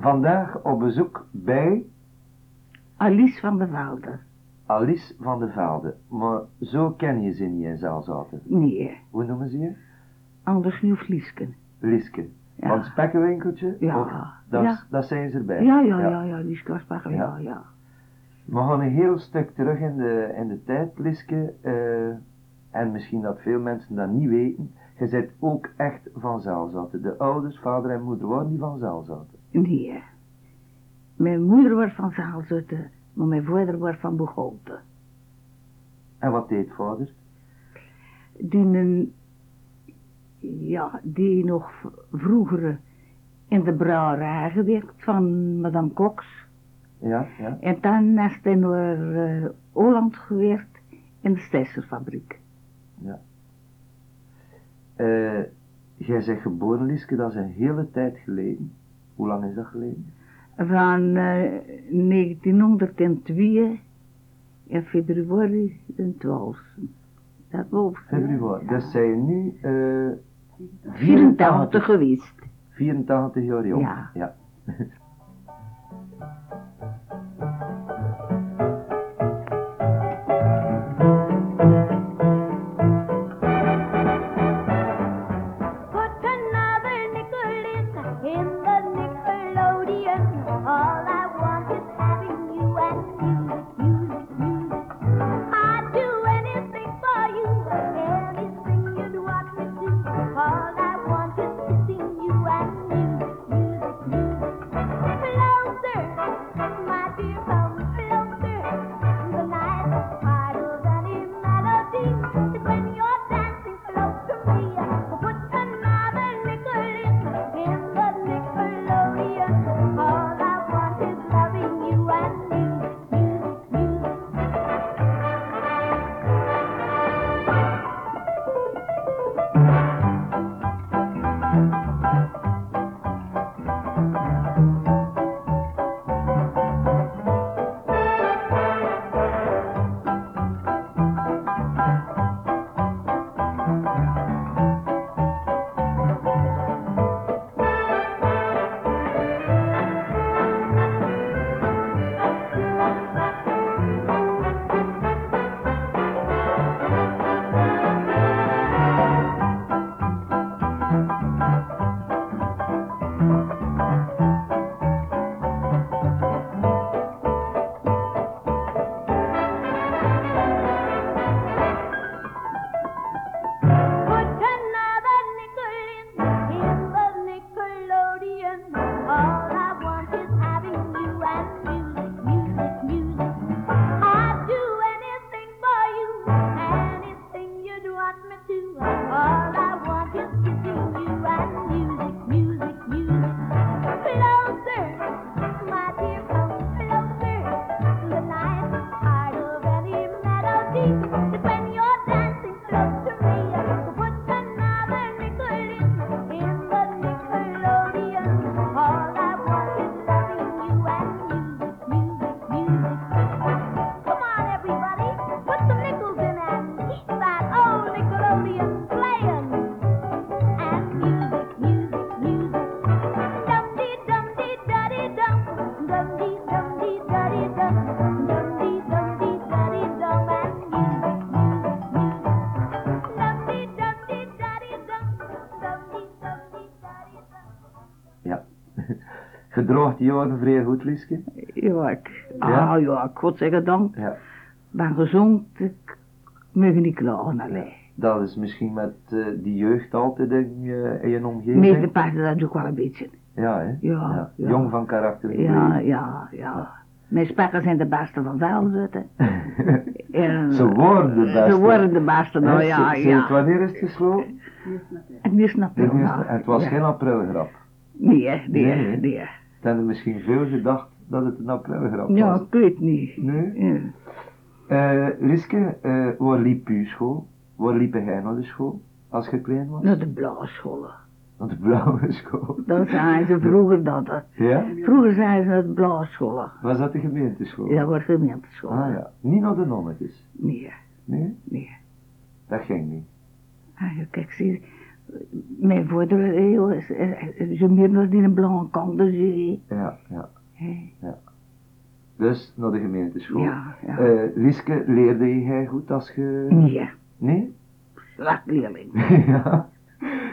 Vandaag op bezoek bij Alice van der Velde. Alice van de Velde. Maar zo ken je ze niet in Zelzaten. Nee, Hoe noemen ze je? anders nieuw. Ja. Van het spekkenwinkeltje? Ja. Of dat, Ja. dat zijn ze erbij. Ja, ja, ja, ja, die Skarsbacher, Ja. ja, ja. We gaan een heel stuk terug in de, in de tijd, Liske. eh, en misschien dat veel mensen dat niet weten. Je bent ook echt van Zelzaten. De ouders, vader en moeder, waren die van Zelzaten. Nee. Mijn moeder was van Zaalzutten, maar mijn vader was van Boegholte. En wat deed vader? Die, een, ja, die nog vroeger in de brouwerij gewerkt van madame Cox. Ja, ja. En dan is hij naar eh, Holland gewerkt in de stijserfabriek. Eh, jij bent geboren, Liske, dat is een hele tijd geleden. Hoe lang is dat geleden? Van eh 1902 in februari de 12. Dat was Februari. Dus zijn nu eh 84 geweest. 84 jaar jong. Ja. ja. Die jaren vrij goed, Liske? Ja, ik, Ja? ah ja, ik zeggen dan, Ja. ben gezond, ik mag niet klagen, allee. Dat is misschien met eh, die jeugd altijd in je, in je omgeving. Meeste passen dat ook wel een beetje. Ja, hè? Ja, ja. Jong van karakter. Ja, ja, ja. Mijn spekken zijn de beste van Zaalzutten. En, Ze worden de beste. Ze worden de beste, nou ja, ja. Wanneer is het gesloten? Je eerste- nou. Het was geen aprilgrap. Nee, hè, nee, Nee, nee. Ze hebben misschien veel gedacht dat het een aprilgrap Ja, was. ik weet niet. Nee? Ja. Eh, Liske, eh, waar liep u school? Waar liep jij naar de school? Als je klein was? Naar de blauwe scholen. Naar de blauwe school. Dat zijn ze vroeger dat. hè. Ja? Vroeger zijn ze naar de blauwe scholen. Was dat de gemeenteschool? Ja, was gemeenteschool. Ah ja. Niet naar de nonnetjes? Nee, Nee? nee. Dat ging niet. Ah, ja, kijk, zie, Mijn vader, eh, joh, is- meer dan die een blauwe kant, dus eh, Ja, ja. eh, Dus naar de gemeenteschool. ja, ja. Eh, Lieske, leerde jij goed als je... Nee, Nee? slecht leerling. ja.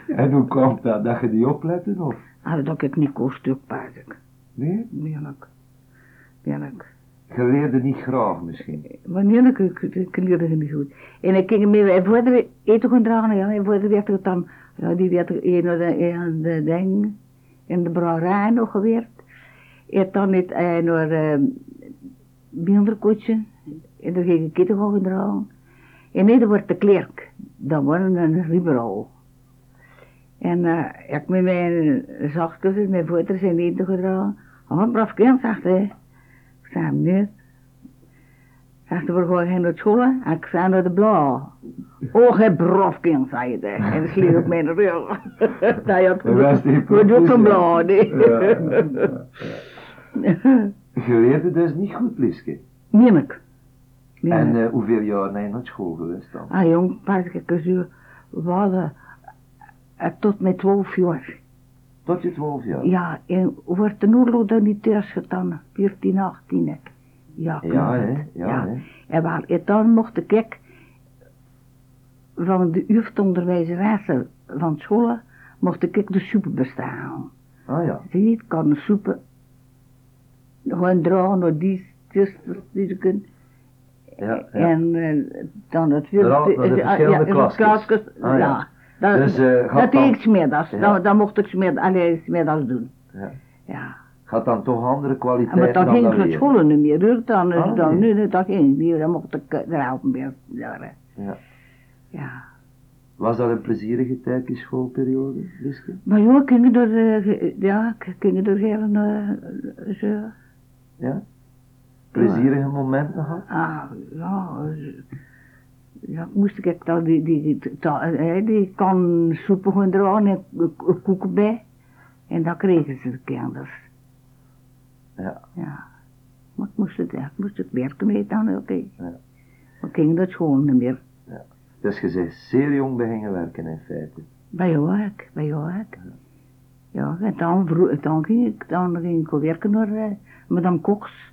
En hoe kwam dat? Dat je die oplette of? Ah, dat ik niet koos stuk paard. Nee? Eerlijk. Eerlijk. Je leerde niet graag misschien. Wanneer ik, ik, ik leerde het niet goed. En ik ging met mijn vader eten gaan dragen, ja. Mijn vader werd er dan, ja, die werd er in de, in de ding, in de brouwerij nog gewerkt. En dan niet hij naar uh, Bielderkoetje. En dan ging ik eten gaan dragen. En nee, dat wordt de klerk. Dat was een ribero. En uh, ik met mijn zachtjes, mijn vader zijn eten gedragen. Oh, braaf kind, zegt hij. Ik zei hem niet. Heen naar school. En ik zei naar de. Oh, hij braaf kind, zei hij. En dan sleep op mijn rug. Dat had Dat was die we doen van blauw, nee. Ja, Je leerde dus niet goed, Lieske. Meenlijk. En eh, hoeveel jaar ben je naar school geweest dan? Ah jong, pas ik zo, we hadden eh, tot met twaalf jaar. Tot je twaalf jaar? Ja, en wordt de oorlog dan niet thuis gedaan, 14, 18. hè. Ja, Ja, klopt. hè? Ja, hè? En waar, en dan mocht ik van de jeugdonderwijzeressen van scholen, mocht ik de soep bestaan. Ah ja. Zie je, ik kan de soepen gewoon dragen naar die zusters die ze kunnen. Ja, ja. En eh, dan het naar de eh, verschillende in klasjes. klasjes, Ah, ja. ja. Dat, Dus, gaat dat dan- deed ik smiddags. Ja. Dan, dan mocht ik smiddags, alleen smiddags doen. Ja. Ja. Gaat dan toch andere En kwaliteiten maar dan dan ging dat leren? school niet meer. hoor. Dan, Ah, dan, nee. nu, dat ging niet. Dan mocht ik eh, er meer. Ja. Ja. ja. Was dat een plezierige tijd, die schoolperiode, Lieske? Maar joh, ik ging er, eh, ja, ik ging er heel uh, zo. Ja? Plezierige momenten gehad? Ah, ja. eh, Ja, moest ik dan die, die, die, ta- eh, die kan soepen gaan dragen en koeken bij. En dat kregen ze de kinders. Ja. Ja. Maar ik moest het, ja, ik moest het werken mee dan, oké. Ja. Ik ging dat school niet meer. Dus je bent zeer jong beginnen werken in feite. Bij jou ook, bij jou ook. Ja, en dan, dan, ging ik, dan ging ik werken naar eh, madame Cox.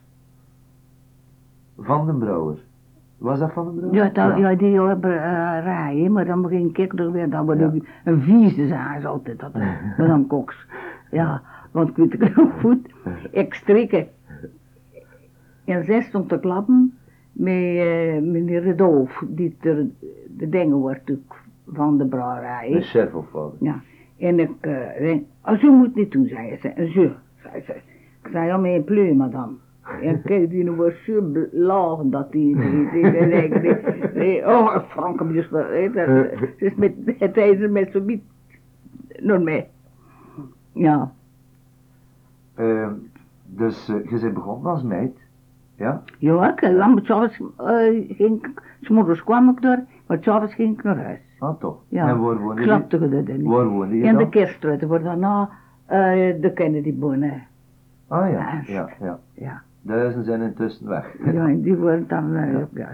Van den Brouwer. Was dat van den Brouwer? Ja, dan, ja. die hebben uh, rijden, maar dan ging ik er weer, dan wordt ik een vieze zaak altijd, dat, eh, madame Cox. Ja, want ik weet het heel goed, ik strikken. En zij stond te klappen met eh, meneer Redolf, die ter, de dingen wordt van de brouwerij. De wat? Ja, en ik uh, denk, oh, zo moet niet doen, zei ze. En zo, zei ze. Ik zei, ja, mijn pleu, madame. En kijk, die was zo laag dat die, die, die, die, die, die, oh, Frank, dus, dat met, het is met zo niet, naar mij. Ja, Ehm, dus eh, je bent begonnen als meid. Ja? ja, ik, ja, maar s'avonds uh, ging ik, s'morgens kwam ik daar, maar s'avonds ging ik naar huis. Ah, toch? Ja, En waar woonde je? klapte je dat niet. Waar woonde je In de dan? kerstruiten, voor daarna uh, de Kennedy-bonen. Ah ja, Ja. ja, ja. Ja. Duizend zijn intussen weg. Ja, en die worden dan, uh, Ja.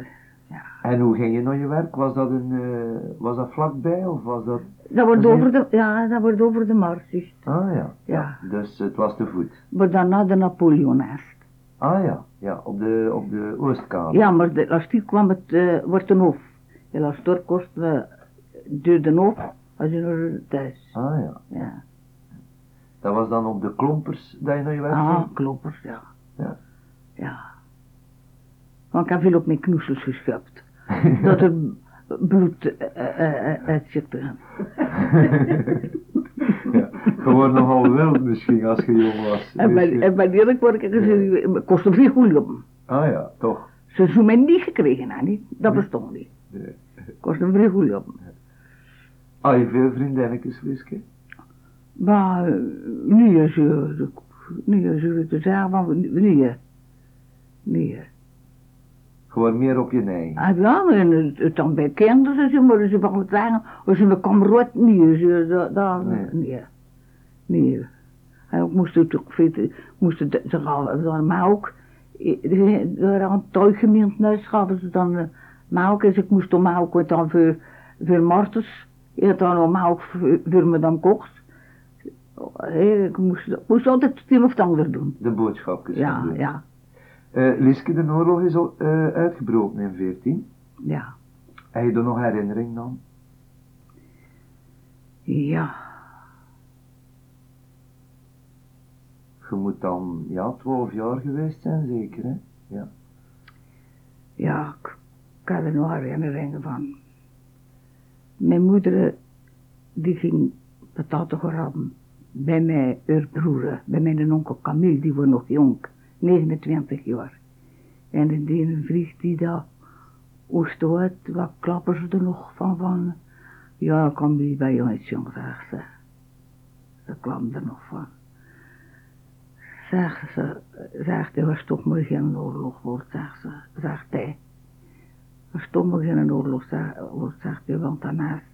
Ja. En hoe ging je naar je werk? Was dat, een, eh, was dat vlakbij of was dat... Dat wordt over de, ja, dat wordt over de markt, juist. Ah ja. Ja. Dus het was te voet. Maar daarna de Napoleonaast. Ah ja, ja, op de, op de Oostkade. Ja, maar de, als die kwam het, uh, wordt een hof. En als door kost uh, de hof, als je naar thuis. Ah ja. Ja. Dat was dan op de klompers dat je naar je werk Ah, ging? kloppers, ja. Ja. Ja. Want ik heb veel op mijn knoesels geschupt. dat er bloed uh, uh, uitzette. ja. Gewoon nogal wild misschien als je jong was. En bij, en bij eerlijk word ik gezegd, kostte veel goed op. Ah ja, toch. Ze hebben mij niet gekregen, hè, niet? Dat bestond niet. Nee. Kostte veel goed op. Ah, je veel vriendinnetjes, Liske? Maar uh, nu is ze, nu is ze te zeggen van, nu, nu. Gewoon meer op je neiging. Ah, ja, en het, het dan bij kinderen en zo, maar ze van het zeggen, als ze een kameraad niet, ze, dat, Nee. nee. Nee. En ik moest het ook weten, moest het, ze gaven maar ook, er aan huis gaven ze dan maar ook, dus ik moest dan maar ook dan voor, voor Martens, Je had dan normaal ook voor voor me dan kocht. Hé, Ik moest, moest altijd het een of het ander doen. De boodschapjes. Ja, doen. ja, Eh, Liske, de oorlog is al, eh, uitgebroken in 14. ja. Heb je er nog herinnering dan? Ja, Je moet dan, ja, 12 jaar geweest zijn zeker, hè? ja, ik, ik had er nog herinneringen van. Mijn moeder, die ging pataten graven bij mijn broer, bij mijn onkel Camille, die was nog jong, 29 jaar. En die een vlieg die daar oost uit, wat klappen ze er nog van van. Ja, Camille bij jongens jong, zegt ze. Ze kwam er nog van. Zegt ze, zegt hij, was toch maar geen oorlog wordt, zegt ze, zegt hij. Was toch maar geen oorlog zeg- wordt, zegt hij, want daarnaast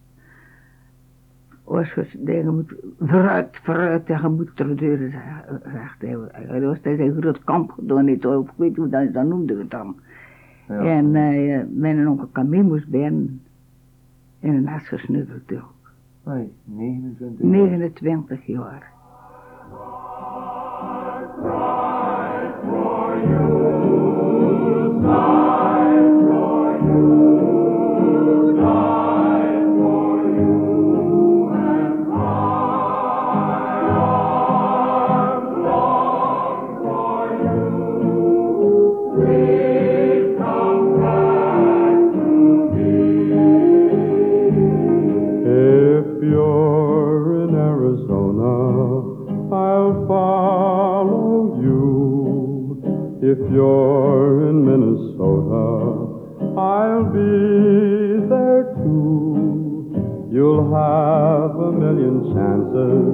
als je dingen moet, vooruit, vooruit, en je moet ter deuren, zeg- zegt hij. Hij was hij zijn groot kamp gedaan, niet hoor, ik weet hoe dat, dat noemde het dan. Ja. En eh, mijn onkel Camille moest bij hem in een nest gesnuffeld ook. Hoi, 29 jaar. 29 jaar. If you're in Minnesota, I'll be there too. You'll have a million chances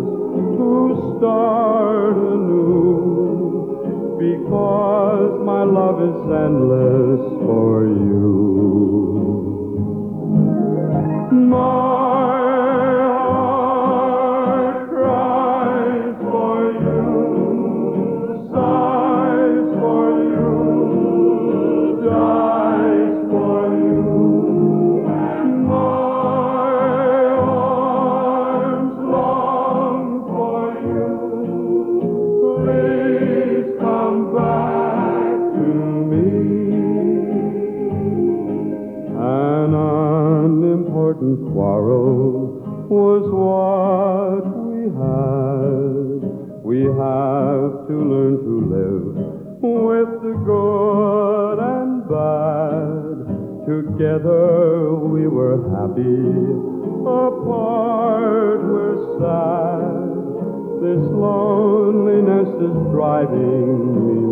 to start anew because my love is endless for you. My was what we had. We have to learn to live with the good and bad. Together we were happy, apart we're sad. This loneliness is driving me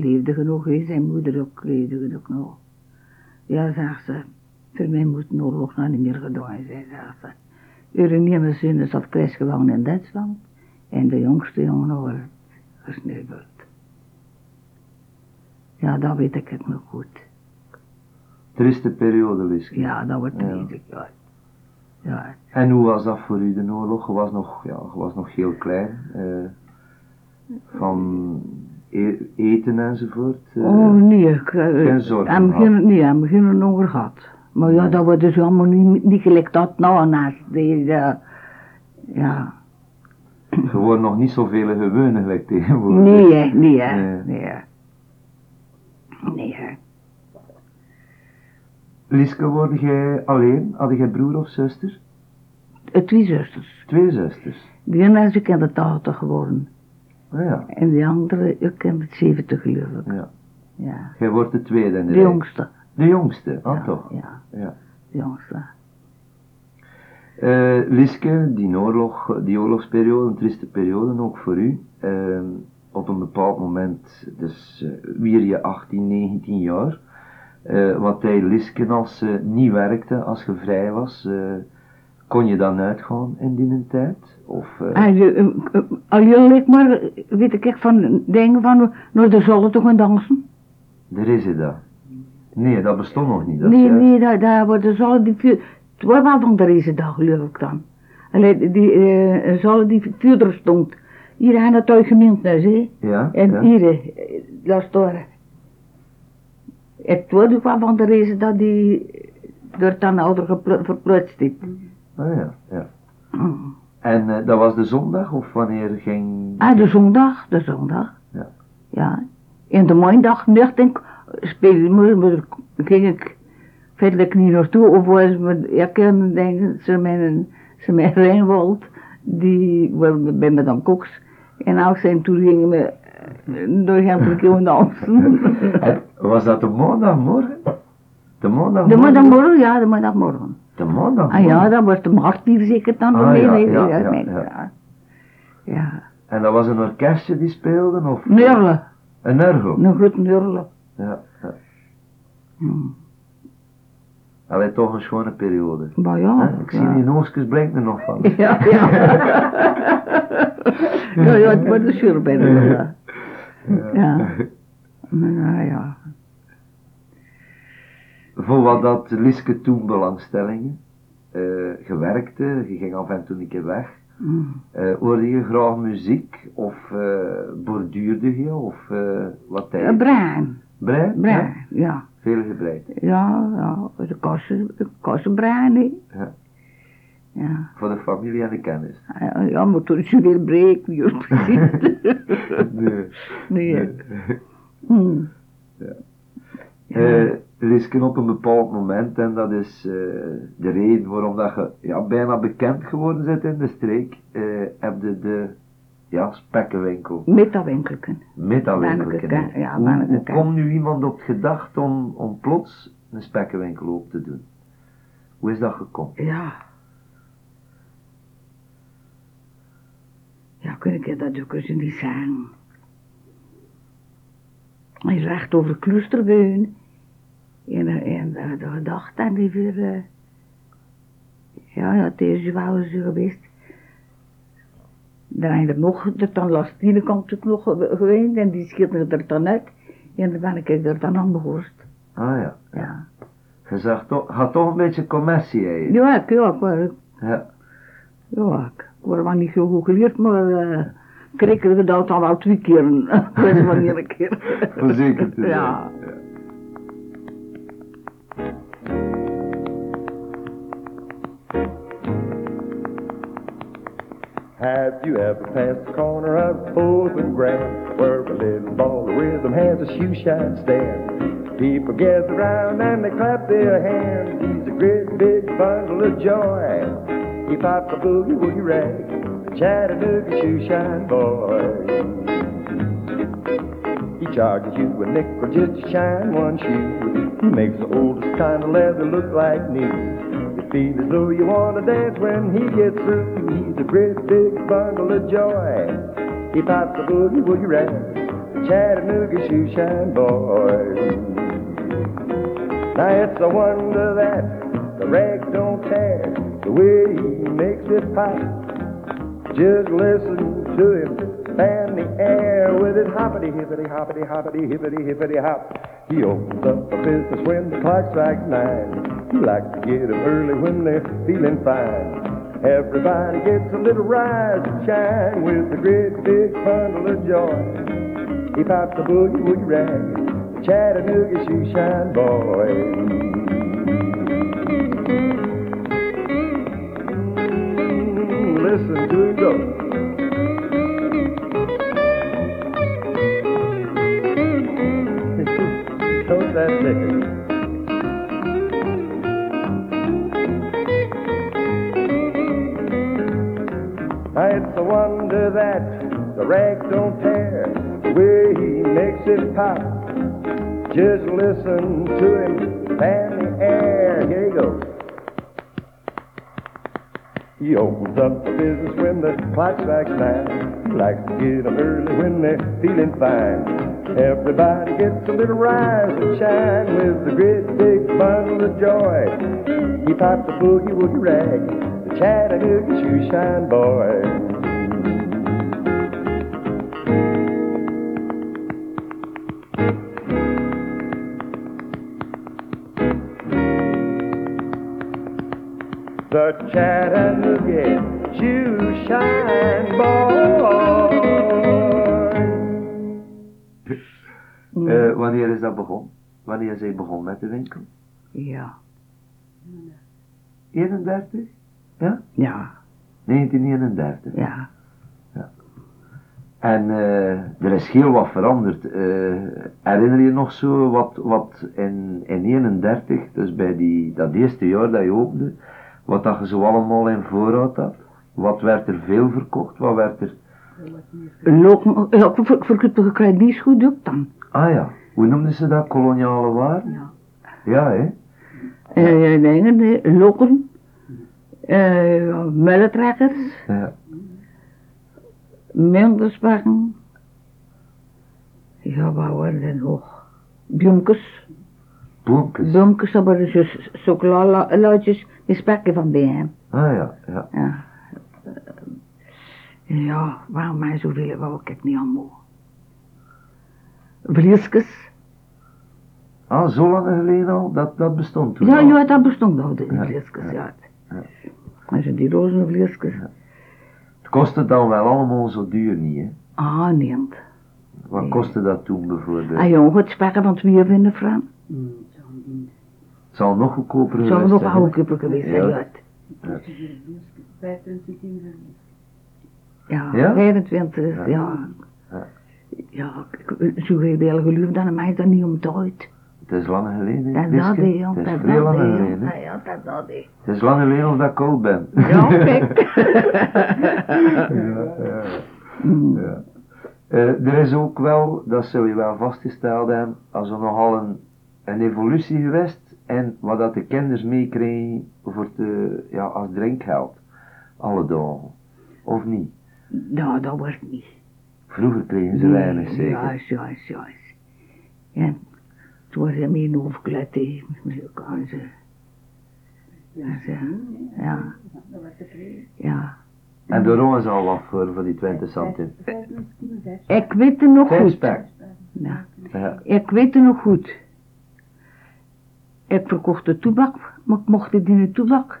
Beetje leefde genoeg, hè. zijn moeder ook leefde genoeg nog. Ja, zegt ze, voor mij moet een oorlog nou niet meer gedaan zijn, zegt ze. Nieuwe zoon zat krijgsgevangen in Duitsland en de jongste jongen wordt gesneuveld. Ja, dat weet ik het nog goed. Triste periode, Liske. Ja, dat wordt Ja. weet ik, ja. Ja, En hoe was dat voor u, de oorlog? Je was nog, ja, je was nog heel klein. eh, van e- eten enzovoort. eh. Oh nee, ik, eh, geen zorgen aan begin, nee, aan het begin gehad. Maar ja, dat wordt dus allemaal niet, niet gelijk dat nou naast deze, ja. Gewoon nog niet zoveel gewone gelijk tegenwoordig. Nee, hè, nee, hè, Nee. nee, hè. Nee, hè. Liske, word jij alleen? Had jij broer of zuster? Eh, Twee zusters. Twee zusters. Die ene is ik in de tachtig geworden. Oh ja, En die andere, ik ken het 70 geloof ik. ja. Ja. Jij wordt de tweede in de De jongste. De jongste, ah ja, toch? Ja, Ja. de jongste. Eh, Liske, die oorlog, die oorlogsperiode, een trieste periode ook voor u. Eh, op een bepaald moment, dus wier je 18, 19 jaar. Eh, wat hij Liske als ze niet werkte, als je vrij was, kon je dan uitgaan in die tijd? Of, eh, En je, eh, eh, al jullie maar, eh, weet ik echt van dingen van, nou daar zullen toch gaan dansen? er is het dat. Nee, dat bestond nog niet. Dat nee, is juist. nee, daar, daar worden zullen die vuur, het was wel van de deze dag geloof ik dan. Alleen die, eh zullen die vuurder stond. Hier aan het tuigement nou, zie. Ja, En ja. hier, eh, laat door. Het wordt ook wel van de reden dat die door dan ouder verplutst is. Ah ja, ja. En eh, dat was de zondag of wanneer ging... Ah, de zondag, de zondag. Ja. Ja. En de maandag, maar, maar ging ik verder niet naartoe. Of was me, ik kan denken, ze een, ze met Rijnwald, die bij me dan koks. En ook zijn toen gingen we eh, door gaan keer dansen. En was dat de maandagmorgen? De maandagmorgen? De maandagmorgen, ja, de maandagmorgen. De maandagmorgen? Ah ja, dan was de martier zeker dan Ah, ja, ja, ja, ja, ja. ja. Ja, En dat was een orkestje die speelde? Of... Nurle, Een orgel? een goed Nurle. Ja, ja. Hmm. Allee, toch een schone periode. Maar ja, Hè? Ik zie ja. die noosjes blinkt er nog van. Ja, ja. ja, ja, het wordt een de ja. Ja. Nou ja. Voor wat dat Liske toen belangstellingen? eh gewerkte, je ging af en toe een keer weg. Mm. Eh hoorde je graag muziek? Of eh borduurde je? Of wat tijd? Brein? Ja? bruin, ja. Veel gebreid. Ja, ja, de kassen, de kassen bruin, hè. Ja. Ja. Voor de familie en de kennis. Ja, ja, maar toen is je weer breek, weer precies. Nee. Nee. Mm. Eh, Liske op een bepaald moment, en dat is eh, de reden waarom dat je ja, bijna bekend geworden bent in de streek, eh heb je de ja, spekkenwinkel, Met dat winkelken. met dat Banneke winkelken. Ken, ja, hoe, Banneke hoe komt nu iemand op het gedacht om, om plots een spekkenwinkel open te doen? Hoe is dat gekomen? Ja. Ja, kun ik dat ook eens niet zeggen. Hij is recht over Kloesterbeun. En, eh, en de, gedachte en die weer... eh, ja, ja, het is wel zo geweest. Dan heb je er nog, de dan Lastine komt ook nog ge- geweest en die schiet er dan uit. En dan ben ik er dan aan behoorst. Ah ja, Ja. je zag toch, had toch een beetje commercie hè? Ja, ik, ja, ik, Ja. ja, ik word wel niet zo goed geleerd, maar uh, ik heb dat dan wel twee keer. Ik weet niet wanneer een keer. Verzekerd zijn. Ja. Have you ever passed the corner of Fourth and Grand where a little ball of rhythm has a shoe shine stand? People gather round and they clap their hands. He's a great big bundle of joy. He pops a boogie woogie rag, Chattanooga shoe shine boy. He charges you a nickel just to shine one shoe. He makes the oldest kind of leather look like new. Feel as though you wanna dance when he gets through. He's a great big bundle of joy. He pops a boogie woogie rag, Chattanooga shoe shine boy. Now it's a wonder that the rag don't tear the way he makes it pop. Just listen to him fan the air with his hoppity hippity hoppity hoppity hippity hippity hop. He opens up a business when the clock strikes nine. He likes to get 'em early when they're feeling fine. Everybody gets a little rise and shine with a great big bundle of joy. He pops a boogie woogie rag, Chattanooga shoe shine boy. Listen to it go. It's a wonder that the rag don't tear. The way he makes it pop. Just listen to him fan the air. Here he goes. He opens up for business when the clock strikes nine. Likes to get 'em early when they're feeling fine. Everybody gets a little rise and shine with the great big bundle of joy. He pops a boogie woogie rag, the Chattanooga shoe shine boy. The Chattanooga shoe shine boy. Eh, wanneer is dat begonnen? Wanneer is hij begonnen met de winkel? Ja. 31? Ja? Ja. 1931. Ja. En eh, er is heel wat veranderd. Eh, herinner je nog zo wat, wat in, in 31, dus bij die, dat eerste jaar dat je opende, wat dat je zo allemaal in voorraad had? Wat werd er veel verkocht? Wat werd er... Loop, ja, voor, voor het kredietgoed ook dan. Ah ja, hoe noemden ze dat? Koloniale waren? Ja. Ja, hè? Eh, dingen, eh, lokken, eh, mellentrekkers, Ja. muntersbakken. Ja, wat waren er nog? Bloemkes, Bloemkes. bloemkes, dat waren zo chocoladelaatjes, die spekken van BM. Ah ja, ja. Ja. Ja, waarom mij zoveel wou ik het niet allemaal. Vliesjes. Ah, zo lang geleden al? Dat, dat bestond toen Ja, al. ja, dat bestond al, die Ja, vliesjes, ja, ja. ja. Die roze vliesjes. Het kostte dan wel allemaal zo duur niet, hè? Ah, nee. Wat Nee. kostte dat toen bijvoorbeeld? Ah jongen, het spekken van twee vinden Fran. Zal nog goedkoper geweest nog zijn, wel hè? goedkoper geweest zijn, Ja. ja. Ja, Ja? 25, Ja. ja. Ja. Ja, ik- zo heel geloof dan mij dat niet tijd. Het is lang geleden, Dat Liske. dat Het is dat veel dat deed. geleden. hè? Ja, dat dat. Het is lang geleden dat ik oud ben. Ja, kijk. ja, ja. Mm. Ja. Eh, er is ook wel, dat zul je wel vastgesteld hebben, als er nogal een, een evolutie geweest en wat dat de kinders meekregen voor te, ja, als drinkgeld. Alle dagen. Of niet? Nou, dat wordt niet. Vroeger kregen ze weinig zeker. Juist, juist, juist. Ja, toen was hij meer overkleed tegen elkaar. Ze. Ja, ze, ja. Ja. En de roon is al wat voor, voor die 20 centim. Ik weet het nog goed. Ja. Ik weet het nog goed. Ik verkocht de toebak, maar ik mocht het in de toebak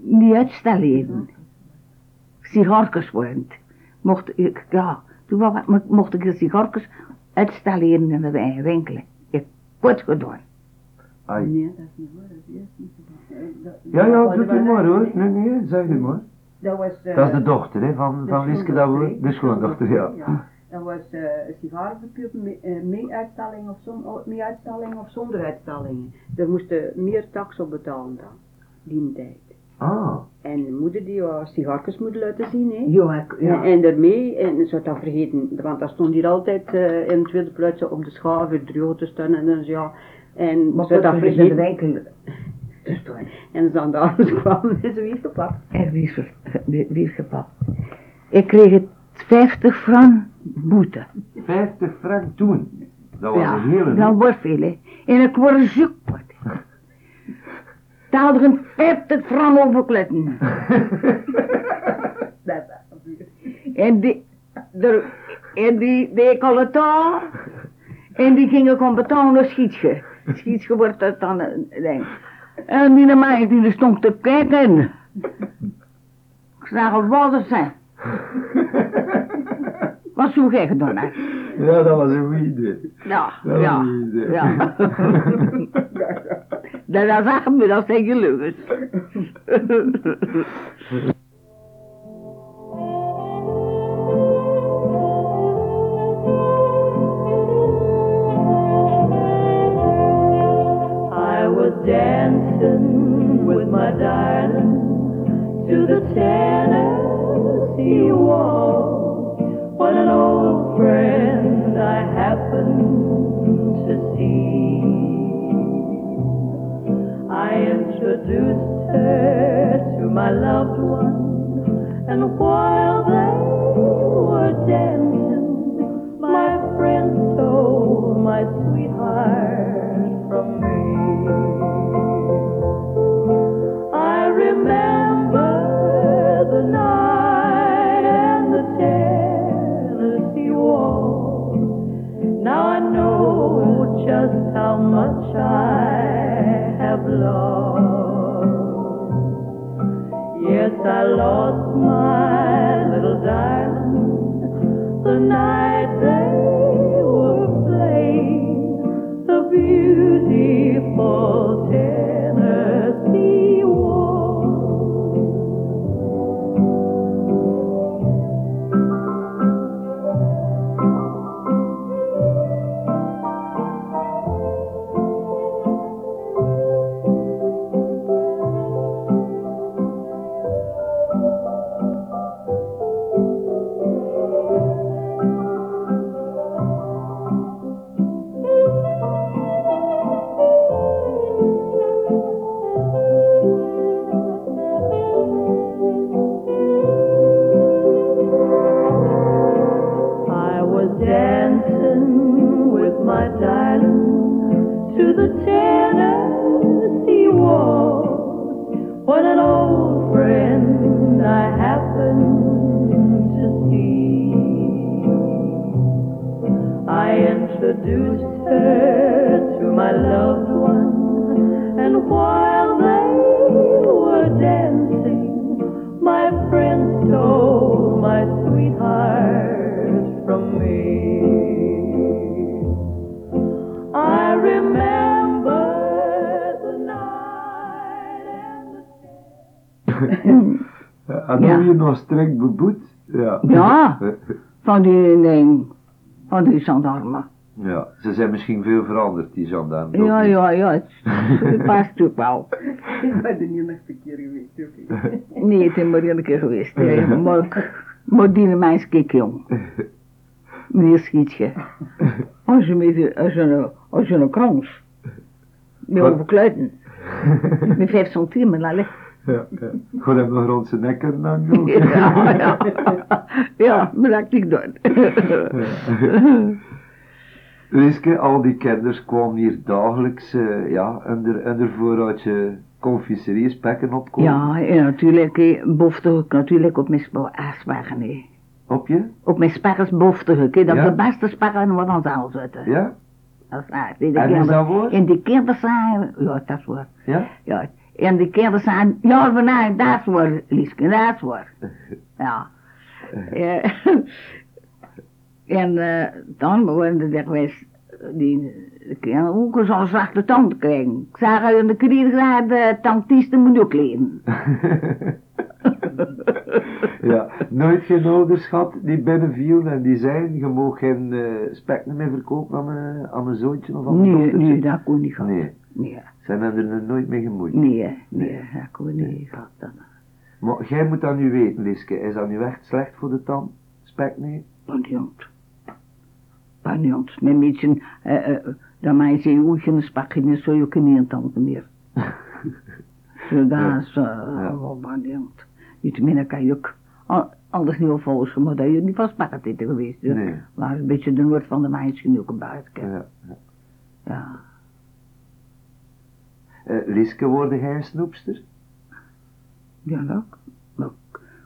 niet uitstellen. Sigarkes worden. Mocht ik, ja, toen mocht ik de sigarkes uitstellen in de winkelen. Ik goed gedaan. Ai. Nee, dat is niet waar. Dat is niet zo. Eh, Ja, ja, dat doe was het maar hoor. Nee, nee, zeg het maar. Dat was... eh, Dat is de dochter hè, van, van Liske dat we, de schoondochter, ja. Dat was eh sigarenverkoop mee, eh, mee uitstalling of zon, oh, mee of zonder uitstallingen. Daar moesten meer tax op betalen dan, die tijd. Ah, En de moeder die was sigaretjes moeten laten zien, hè. Ja, ik, En, en daarmee, en ze had dat vergeten, want dat stond hier altijd eh, in het tweede plaats op de schaal voor droog te staan en dus ja. En Maar ze had dat vergeten. winkel. En ze aan anders kwam en ze wist gepakt. Er wie wie is gepakt. Ik kreeg het 50 frank boete. 50 frank toen. Dat was Ja, een hele dat wordt veel, hè. En ik word zoek. Daar er een 50 frank overkletten. En die, der, en die deed ik al het daar. En die ging ik om betalen schietje. Schietje wordt dat dan een ding. En die meid die stond te kijken. Ik zag al wat het zijn. Wat zo gek gedaan hè? Ja, dat was een goede idee. Ja, Dat was ja, een goeie idee. ja. Dat zeggen we, dat zijn gelukkig. I was dancing with my darling to the Tennessee waltz What an old friend I happen to see. I introduced her to my loved one, and while they were dancing, my friend stole my sweetheart Now I know just how much I have lost. Yes, I lost my little darling the night they were playing the beautiful En Ja. hoe je nog strikt beboet? Ja. Ja. Van die ding. Van die gendarmen. Ja, ze zijn misschien veel veranderd, die gendarmen. Ja, ja, ja. Het, het past ook wel. Ik ben er niet nog een keer geweest, oké. Nee, het is maar een keer geweest. hè. Maar, ik- maar die meisje kijk jong. Meneer Schietje. Als je met als je een, als je een krans. Met overkluiten. Met vijf centimeter. Ja, ja. Gewoon rond zijn nek en dan ook. Ja, ja. Ja, dat ik doen. Liske, al die kinders kwamen hier dagelijks, eh, ja, onder, onder voorraadje confiserie spekken opkomen. Ja, en natuurlijk, bofte ik natuurlijk op mijn sparren, hè. Op je? Op mijn sparren bofte ik. Dat Ja? de beste sparren wat ons al zitten. Ja? Dat is waar. Die En is dat kinderen zijn, ja, dat is waar. Ja? Ja, en die kinderen zijn, ja, maar nee, dat is waar, Lieske, dat is waar. Ja. Eh, en eh, dan worden er geweest, die de kinderen ook zo'n zachte tand krijgen. Ik zag uit de krediet de tandtisten moet ook leren. ja, nooit geen ouders gehad die binnenvielen en die zeiden, je mag geen eh spekken meer verkopen aan een, aan zoontje of aan een Nee, dochtertje. nee, dat kon niet gaan. Nee, Nee, zijn hebben er nooit mee gemoeid. nee, nee, dat kon niet gaan. Maar jij moet dat nu weten, Liske. Is dat nu echt slecht voor de tand? Spek niet? Paniont. Paniont. Met mensen, eh, eh, dat mij zei, hoe je een spak in zo je kan niet tand meer. Zo dat is, eh, Ja. wel paniont. Iets minder kan je ook, al- anders niet opvolgen, maar dat je niet van zitten geweest. Nee. Maar een beetje de noord van de meisje ook een buiten. Ja. Ja. Eh, Liske, worden jij een snoepster? Ja, dat. Maar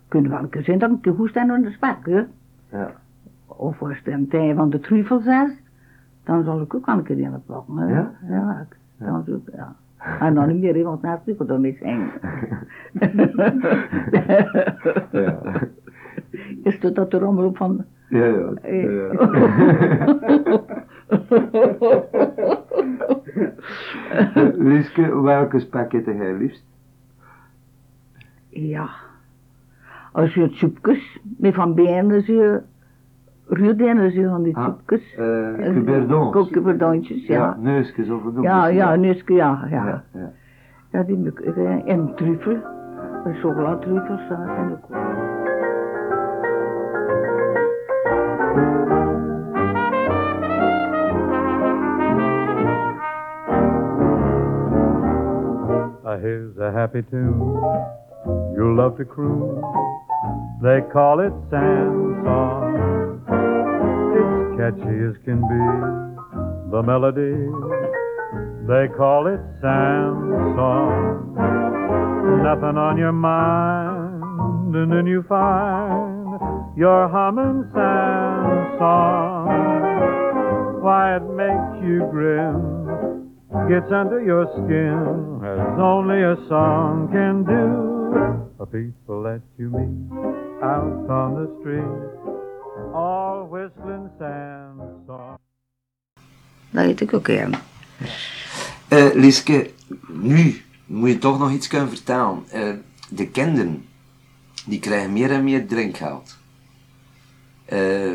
kunnen wel een keer zijn dat keer goed staan aan de spak, hè. Ja. Of als het een van de truffels is, dan zal ik ook al een keer in het pakken. hè. Ja? Ja, ik- dan ik, ja. En dan niet meer, hè, want na truffel dan mee zijn. Ja. Is dat dat allemaal op van... Ja, ja. Eh. ja. Liske, welke spek eet jij liefst? Ja. Als je het soepjes, met van binnen zo... Ruurdenen zo van die Ah, soepjes. Eh, cuberdons. Kokenverdontjes, Ja, ja. neusjes of een Ja, ja, nuske, ja, ja. ja, ja. Ja, die eh, en truffel. En chocoladetruffels, dat zijn ook wel. Here's a happy tune you'll love to croon. They call it sand song. It's catchy as can be, the melody. They call it sand song. Nothing on your mind, and then you find you're humming sand song. Why it makes you grin, gets under your skin, as only a song can do. The people that you meet out on the street, all whistling sand song. Dat weet ik ook, ja. Eh Liske, nu moet je toch nog iets kunnen vertellen. Eh, de kinderen, die krijgen meer en meer drinkgeld. Eh,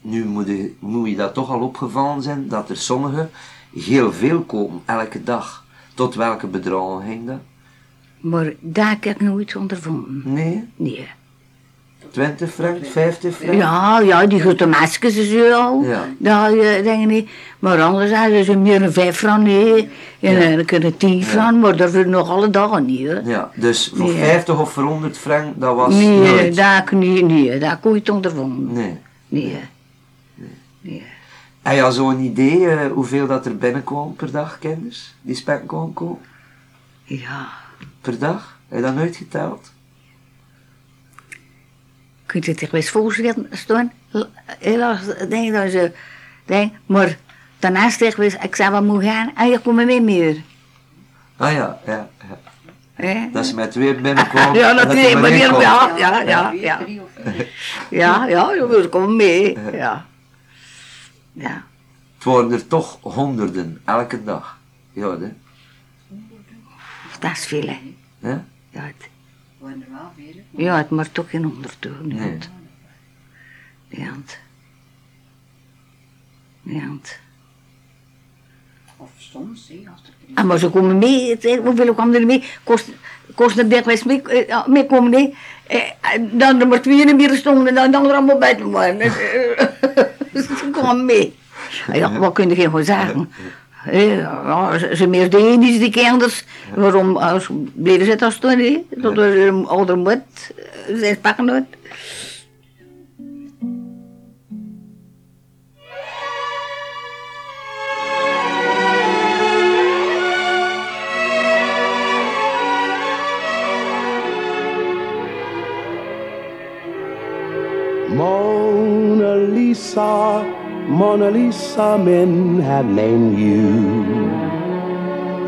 nu moet je, moet je dat toch al opgevallen zijn, dat er sommigen heel veel kopen, elke dag. Tot welke bedragen ging dat? Maar daar heb ik nooit ondervonden. Nee? Nee. 20 frank, 50 frank? Ja, ja, die grote maskers zo al. Ja. Dat uh, denk ik niet. Maar anders hadden ze meer een vijf frank, nee. En Ja. dan kunnen tien frank, maar dat is nog alle dagen niet. Ja, dus voor Nee. 50 of voor 100 frank, dat was Nee, nooit. daar ik niet, nee, daar kon je het ondervonden. Nee. Nee. Nee. Heb je al zo'n idee eh, hoeveel dat er binnenkwam per dag, kinders? Die spek kopen? Ja. Per dag? Heb je dat nooit geteld? Kun je het zich best voorstellen, Stoon? Helaas, denk ik dat ze... Denk, maar daarnaast zeg ik, ik zou wel moeten gaan. En je komt mee meer. Ah ja, ja, ja. Dat ze met twee binnenkwamen. Ja, er is maar kwam. ja, ja, ja, ja. Ja, ja, je wil komen mee. Ja. Ja. Het worden er toch honderden, elke dag. Ja, hè? Dat is veel, hè. Ja? Ja, het, ja, het maar toch geen honderd doen. Nee. Nee. Ja, het. Ja, het. Of soms, hè, als er Ah, maar ze komen mee, het- eh, hoeveel kwamen er mee? Kost, kost het dikwijls mee, eh, ja, mee komen, nee. Eh, dan er maar twee en meer stonden en dan dan er allemaal bij te worden. Eh, Ze kwamen mee. Ah, Ja, wat kun je geen goed zeggen? Eh, Ja, ze, meer niet die kinders. Waarom als, bleven ze dat toen? Tot er een ouder moet, eh, ze pakken uit. Lisa, Mona Lisa, men have named you.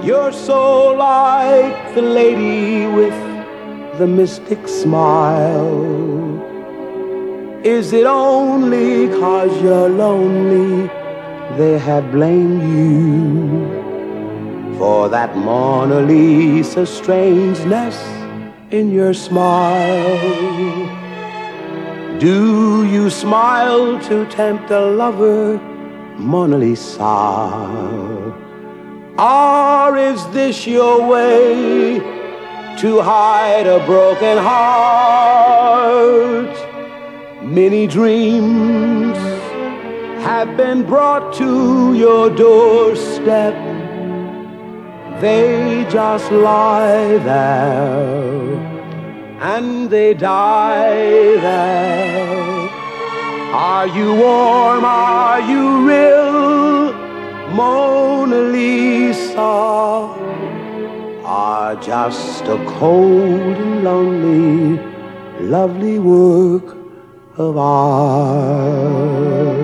You're so like the lady with the mystic smile. Is it only cause you're lonely they have blamed you for that Mona Lisa strangeness in your smile? Do you smile to tempt a lover, Mona Lisa? Or is this your way to hide a broken heart? Many dreams have been brought to your doorstep. They just lie there and they die there. Are you warm? Are you real? Mona Lisa are just a cold and lonely, lovely work of art.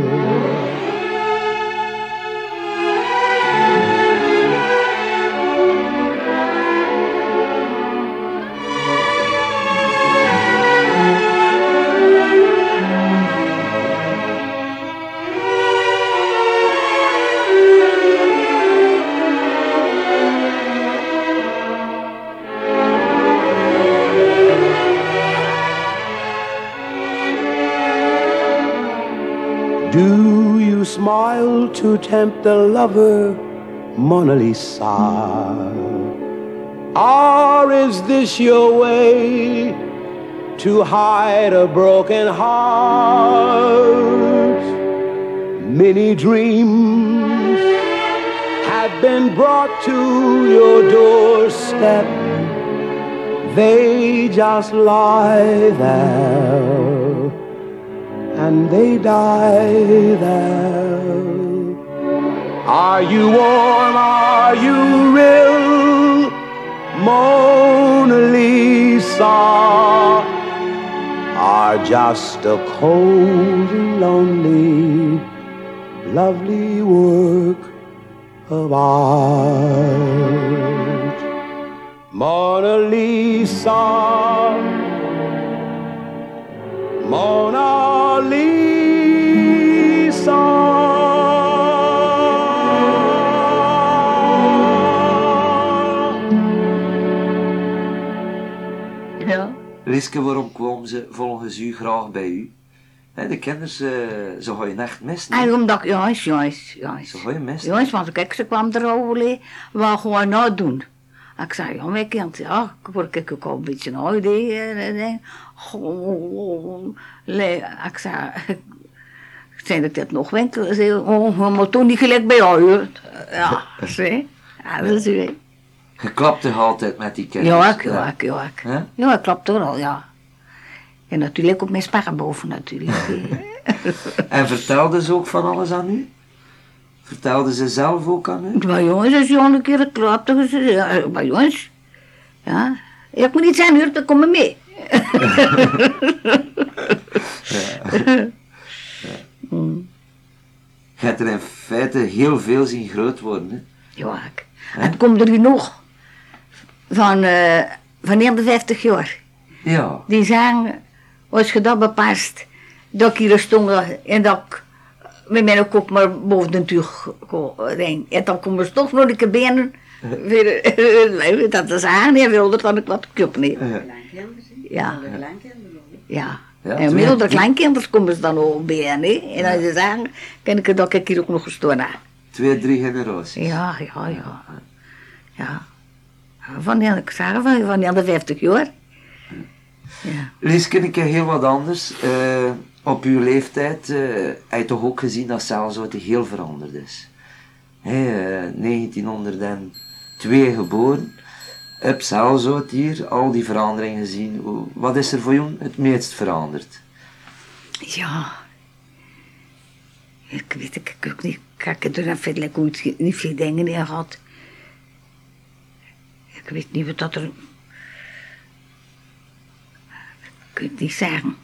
Do you smile to tempt a lover, Mona Lisa? Or is this your way to hide a broken heart? Many dreams have been brought to your doorstep, they just lie there and they die there. Are you warm? Are you real? Mona Lisa are just a cold and lonely, lovely work of art. Mona Lisa, Mona Liske, waarom kwam ze volgens u graag bij u? Hè, de kinders, eh, ze gaan je echt missen. hè? En omdat jongens, jongens, jongens. Ze gaan je missen. Jongens, want kijk, ze kwam erover, wat gewoon nou doen. Ik zei, ja, mijn kind, ja, ik word ik ook al een beetje oud, en zei dat nog winkel is, hè, oh, maar toen niet gelijk bij jou. Ja, zie, ja, dat is u, Je klapt toch altijd met die kinders? Ja, ik, ja, ik, ja, ik. Ja, ik ja. En natuurlijk op mijn sparrenboven, natuurlijk. En vertelde ze ook van alles aan u? Vertelde ze zelf ook aan u? Maar jongens, als je al een keer is het, ja, maar jongens, ja, ik moet niet zijn, hoor, dan kom je mee. Je hebt er in feite heel veel zien groot worden. Hè? Ja, ik. En komt er nu nog van, eh van 51 jaar. Ja, Die zeggen, als je dat bepast, dat ik hier stond en dat ik met mijn kop maar boven de tuig ring. En dan komen ze toch nog een keer benen. Weer, dat is aan, en wilde dan ik wat kup neer. Kleinkinderen, Ja. de kleinkinderen ook. Ja. Ja, en toen inmiddels de kleinkinderen komen ze dan ook bij. Hè? En als ze zeggen, kan ik dat ik hier ook nog gestoord heb. twee, drie generaties. Ja, ja, ja. Ja. Van die, ik zeg van, van die de 50 jaar. Ja. Lieske, een keer heel wat anders. Eh, op uw leeftijd eh heb je toch ook gezien dat Zelzout heel veranderd is. Hè, eh, 1902 geboren. Op Zelzout hier, al die veranderingen gezien. Wat is er voor jou het meest veranderd? Ja. Ik weet het ik ook niet. Kijk, er zijn verder goed niet veel dingen in gehad. Ik weet niet wat dat er... Ik weet het niet zeggen.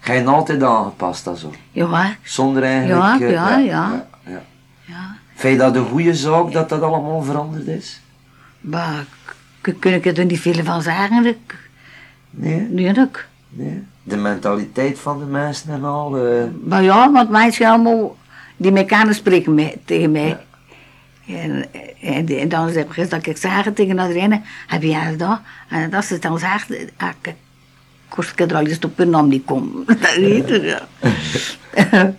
Ga je altijd aangepast dat zo? Ja, Zonder eigenlijk... Ja, eh, ja, ja. ja, ja. ja. Vind je dat een goede zaak dat dat allemaal veranderd is? Maar kun ik er niet veel van zeggen. Nee? nee, nee? De mentaliteit van de mensen en al. eh, Maar ja, want mensen allemaal, die mekanen spreken tegen mij. En, en, en dan zeg ik dat ik zeg tegen iedereen, heb je dat? En als ze het dan zegt, ah, ik kost ik er al eens op hun naam niet komen. Dat weet je,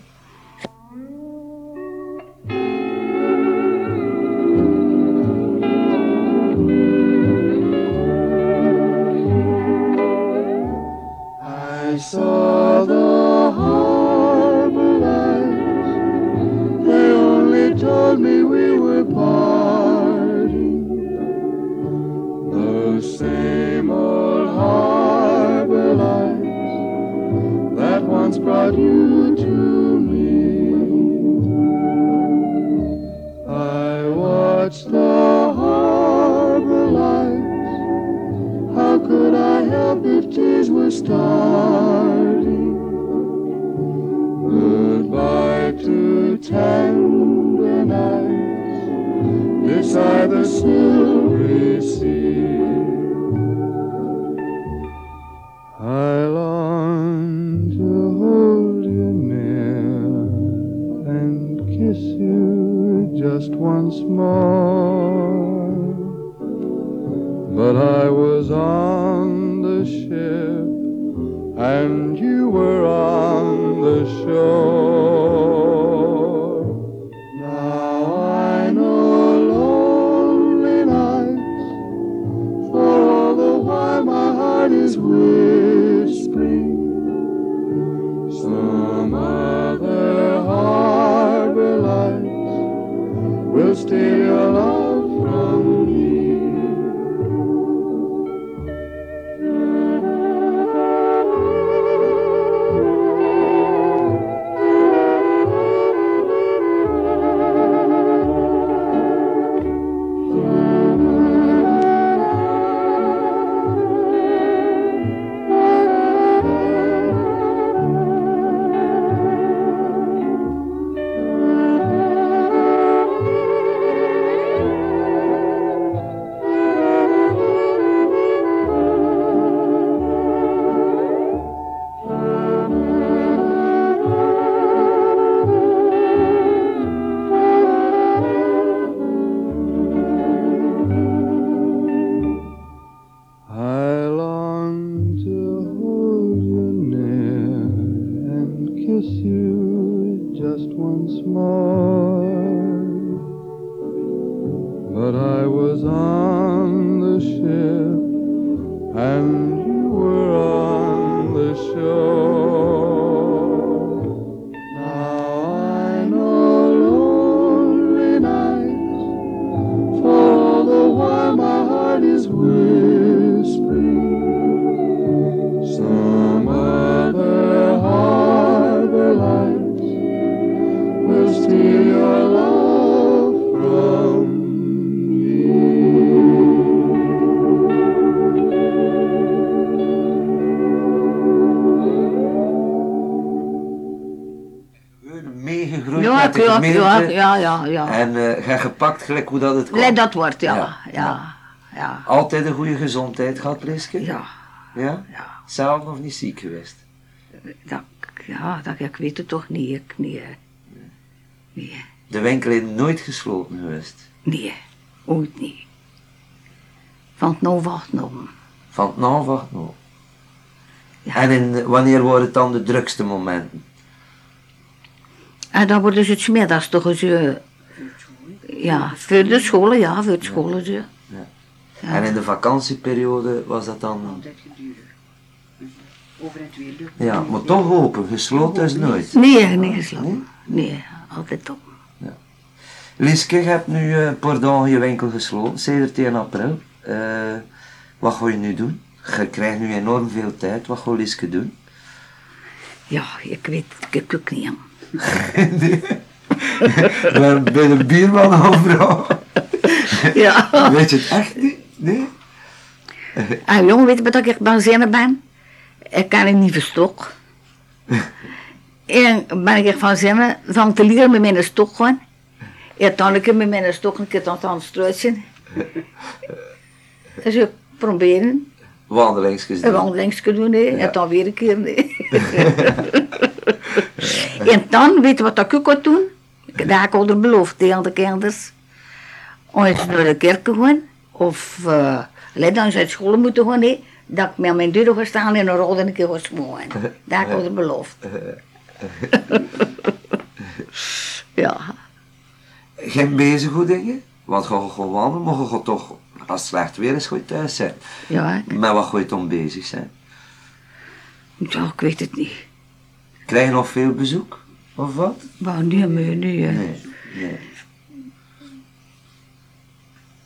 Ja, ja, ja. En eh ga gepakt gelijk hoe dat het kwam. Let dat wordt, ja. Ja, Ja, ja, Altijd een goede gezondheid gehad, Liske? ja. Ja? Ja. Zelf nog niet ziek geweest? Dat, ja, dat, ik weet het toch niet. Ik, nee, nee, De winkel is nooit gesloten geweest. nee, ooit niet. Van het nou wacht nog. Van het nou wacht nou. Ja. En in, wanneer worden het dan de drukste momenten? En dan worden ze het smiddags toch eens... eh, ja, voor de scholen, ja, voor de scholen. Ze. Ja. En in de vakantieperiode was dat dan... Altijd gedurig. Over het weer. Ja, maar toch open. Gesloten is nooit. Nee, nee, geslapen. Nee, altijd op. Liske, je hebt nu eh, dagen je winkel gesloten, sedert 1 april. Eh, wat ga je nu doen? Je krijgt nu enorm veel tijd. Wat gaat Liske doen? Ja, ik weet het ik ook niet. aan. Bij bij de bierman overal. Ja. Weet je het echt niet? Nee? Ah, jongen, weet je wat ik benzinnen ben? Ik kan het niet verstok. en ben ik van zinnen van te leren met mijn stok gewoon. En dan ik met mijn stok een keer aan het struisen. Dus ik proberen Wandelingsjes een doen. wandelingsje doen hè, en dan weer een keer. Nee. en dan, weet je wat ik ook had doen? Ik onder beloofd tegen de kinders. Om eens naar de kerk te gaan. Of uh, dan ze uit school moeten gaan. Dat ik met mijn deur ga staan en een rol en een keer ga smoren. Dat heb ik beloofd. ja. Geen bezig goed dingen? Want je gaat gewoon wandelen, maar je toch, als het slecht weer is, ga je thuis zijn. Ja, ik, Met wat ga je dan bezig zijn? ja, ik weet het niet. Krijg je nog veel bezoek? Of wat? Maar nu, nu, nu. eh, Nee. nee.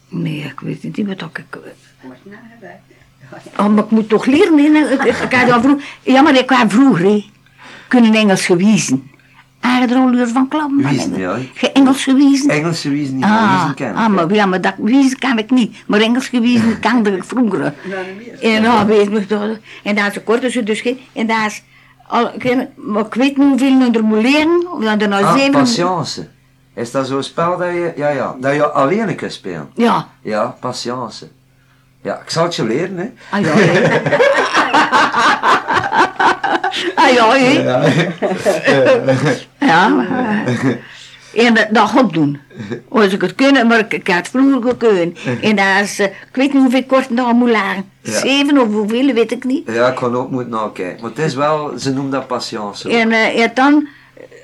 Nee, ik weet het niet wat ik... Nagewerkt. Oh, maar ik moet toch leren, hè? Ik, ik, ik vroeg, ja, maar ik had vroeger, hè, kunnen Engels gewezen. Aardroleur van Klam. Wiezen, ja. Ge Engels gewezen. Engelse wiezen niet Ah, wiezen kennen. ah, maar, ja, maar dat wiezen kan ik niet. Maar Engels gewezen kan ik vroeger. Nou, niet meer. En dan weet ik toch, en daar is een korte zo dus geen, en daar is, al, ik, weet- maar ik weet niet hoeveel je er moet leren, of dat er nou Ah, zeven... patience. Is dat zo'n spel dat je, ja, ja, dat je alleen kunt spelen? Ja, Ja, patience. Ja, ik zal het je leren, hè. ah ja, hè. ah ja, hè. Ja, maar, eh, en dat, goed doen. Als ik het kunnen, maar ik, had het vroeger gekund. En daar is, eh, ik weet niet hoeveel kort nog moet leren. Ja. Zeven of hoeveel, weet ik niet. Ja, ik kan ook moeten nakijken. Maar het is wel, ze noemen dat patience. En, eh, en dan,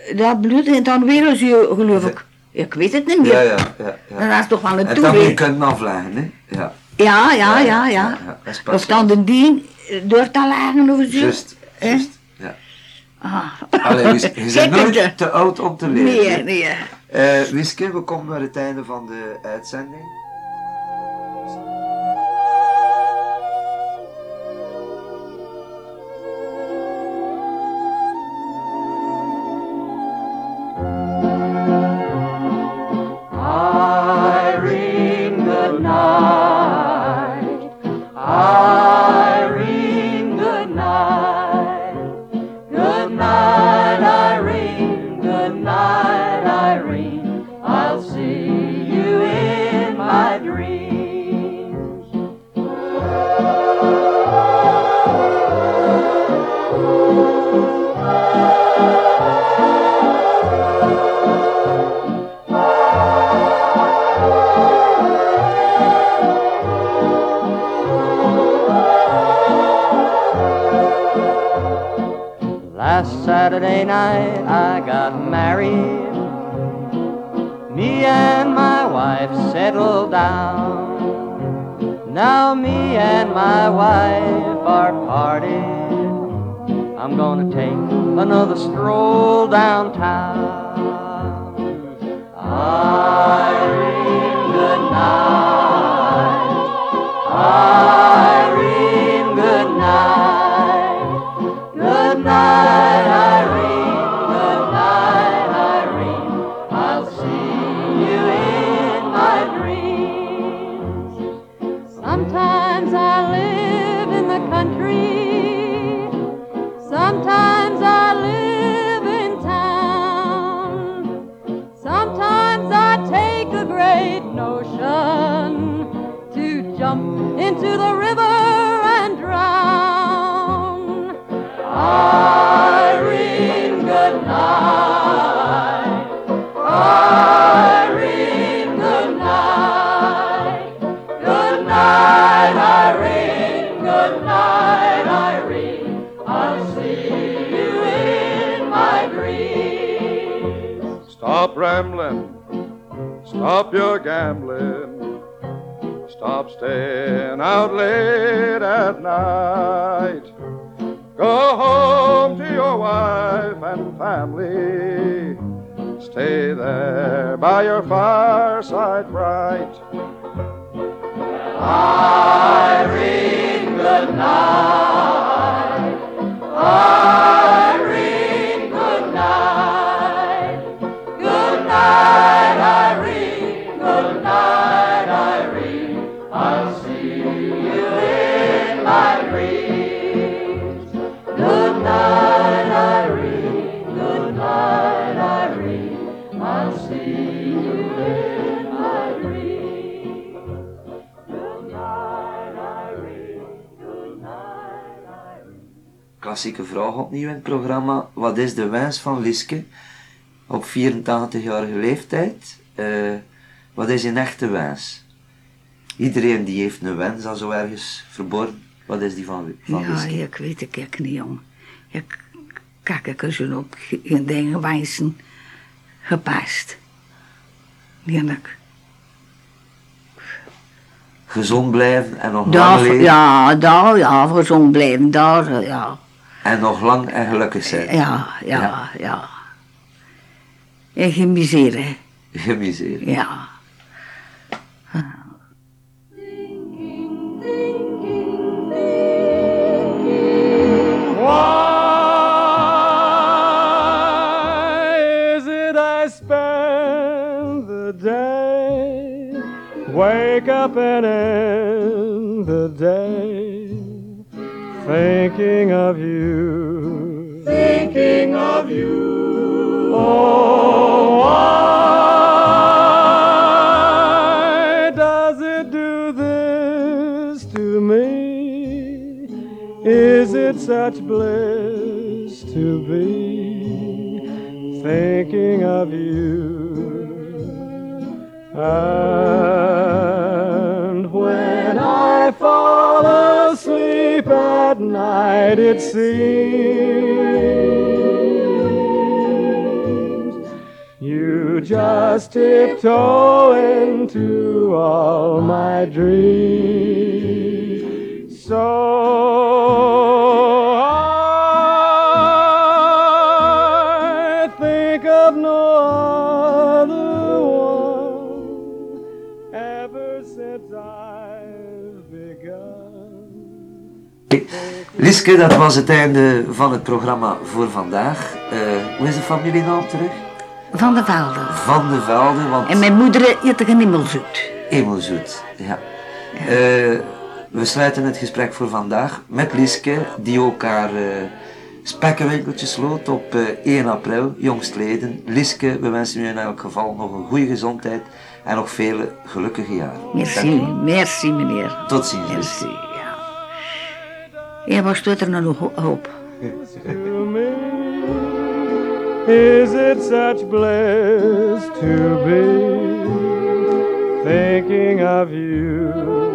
eh, dat bloed en dan weer eens, eh, geloof ik. Ik weet het niet meer. Ja, ja, ja. ja. Dat is toch wel een En dan moet je kunnen afleggen, hè. Ja, Ja, ja, ja, ja. is Of dan de dien door te lagen of zo. Juist, juist. Ah. Allee, je, nooit te oud om te leren. Nee, nee. Eh, Wiske, we komen naar het einde van de uitzending. I'm gonna take another stroll downtown. Irene, out late at night. Klassieke vraag opnieuw in het programma. Wat is de wens van Liske op 84-jarige leeftijd? Eh, wat is een echte wens? Iedereen die heeft een wens al zo ergens verborgen. Wat is die van, van Ja, Liske? ik weet het ik niet, jong. Ik kijk ik er zo op geen dingen wijzen gepast. Eerlijk. Gezond blijven en nog lang leven. ja, daar, ja, gezond blijven, daar, ja. En nog lang en gelukkig zijn. Ja, ja, ja. En geen misère, Gemiseerd. ja. Why is it I spend the day, wake up and end the day, thinking of you, thinking of you? Oh, why does it do this to me? Is it such bliss to be thinking of you? And when I fall asleep at night, it seems you just tiptoe into all my dreams. So Liske, dat was het einde van het programma voor vandaag. Eh, hoe is de familienaam terug? Van de velden. Van de Velde, want En mijn moeder eet een zoet. Emelzoet. Ja. Eh, we sluiten het gesprek voor vandaag met Liske, die ook haar eh, spekkenwinkeltje sloot op eh, 1 april, jongstleden. Liske, we wensen u in elk geval nog een goede gezondheid en nog vele gelukkige jaren. Merci, merci meneer. Tot ziens. Merci, ja. Wat staat er nou op? to. Is it such bliss to be thinking of you?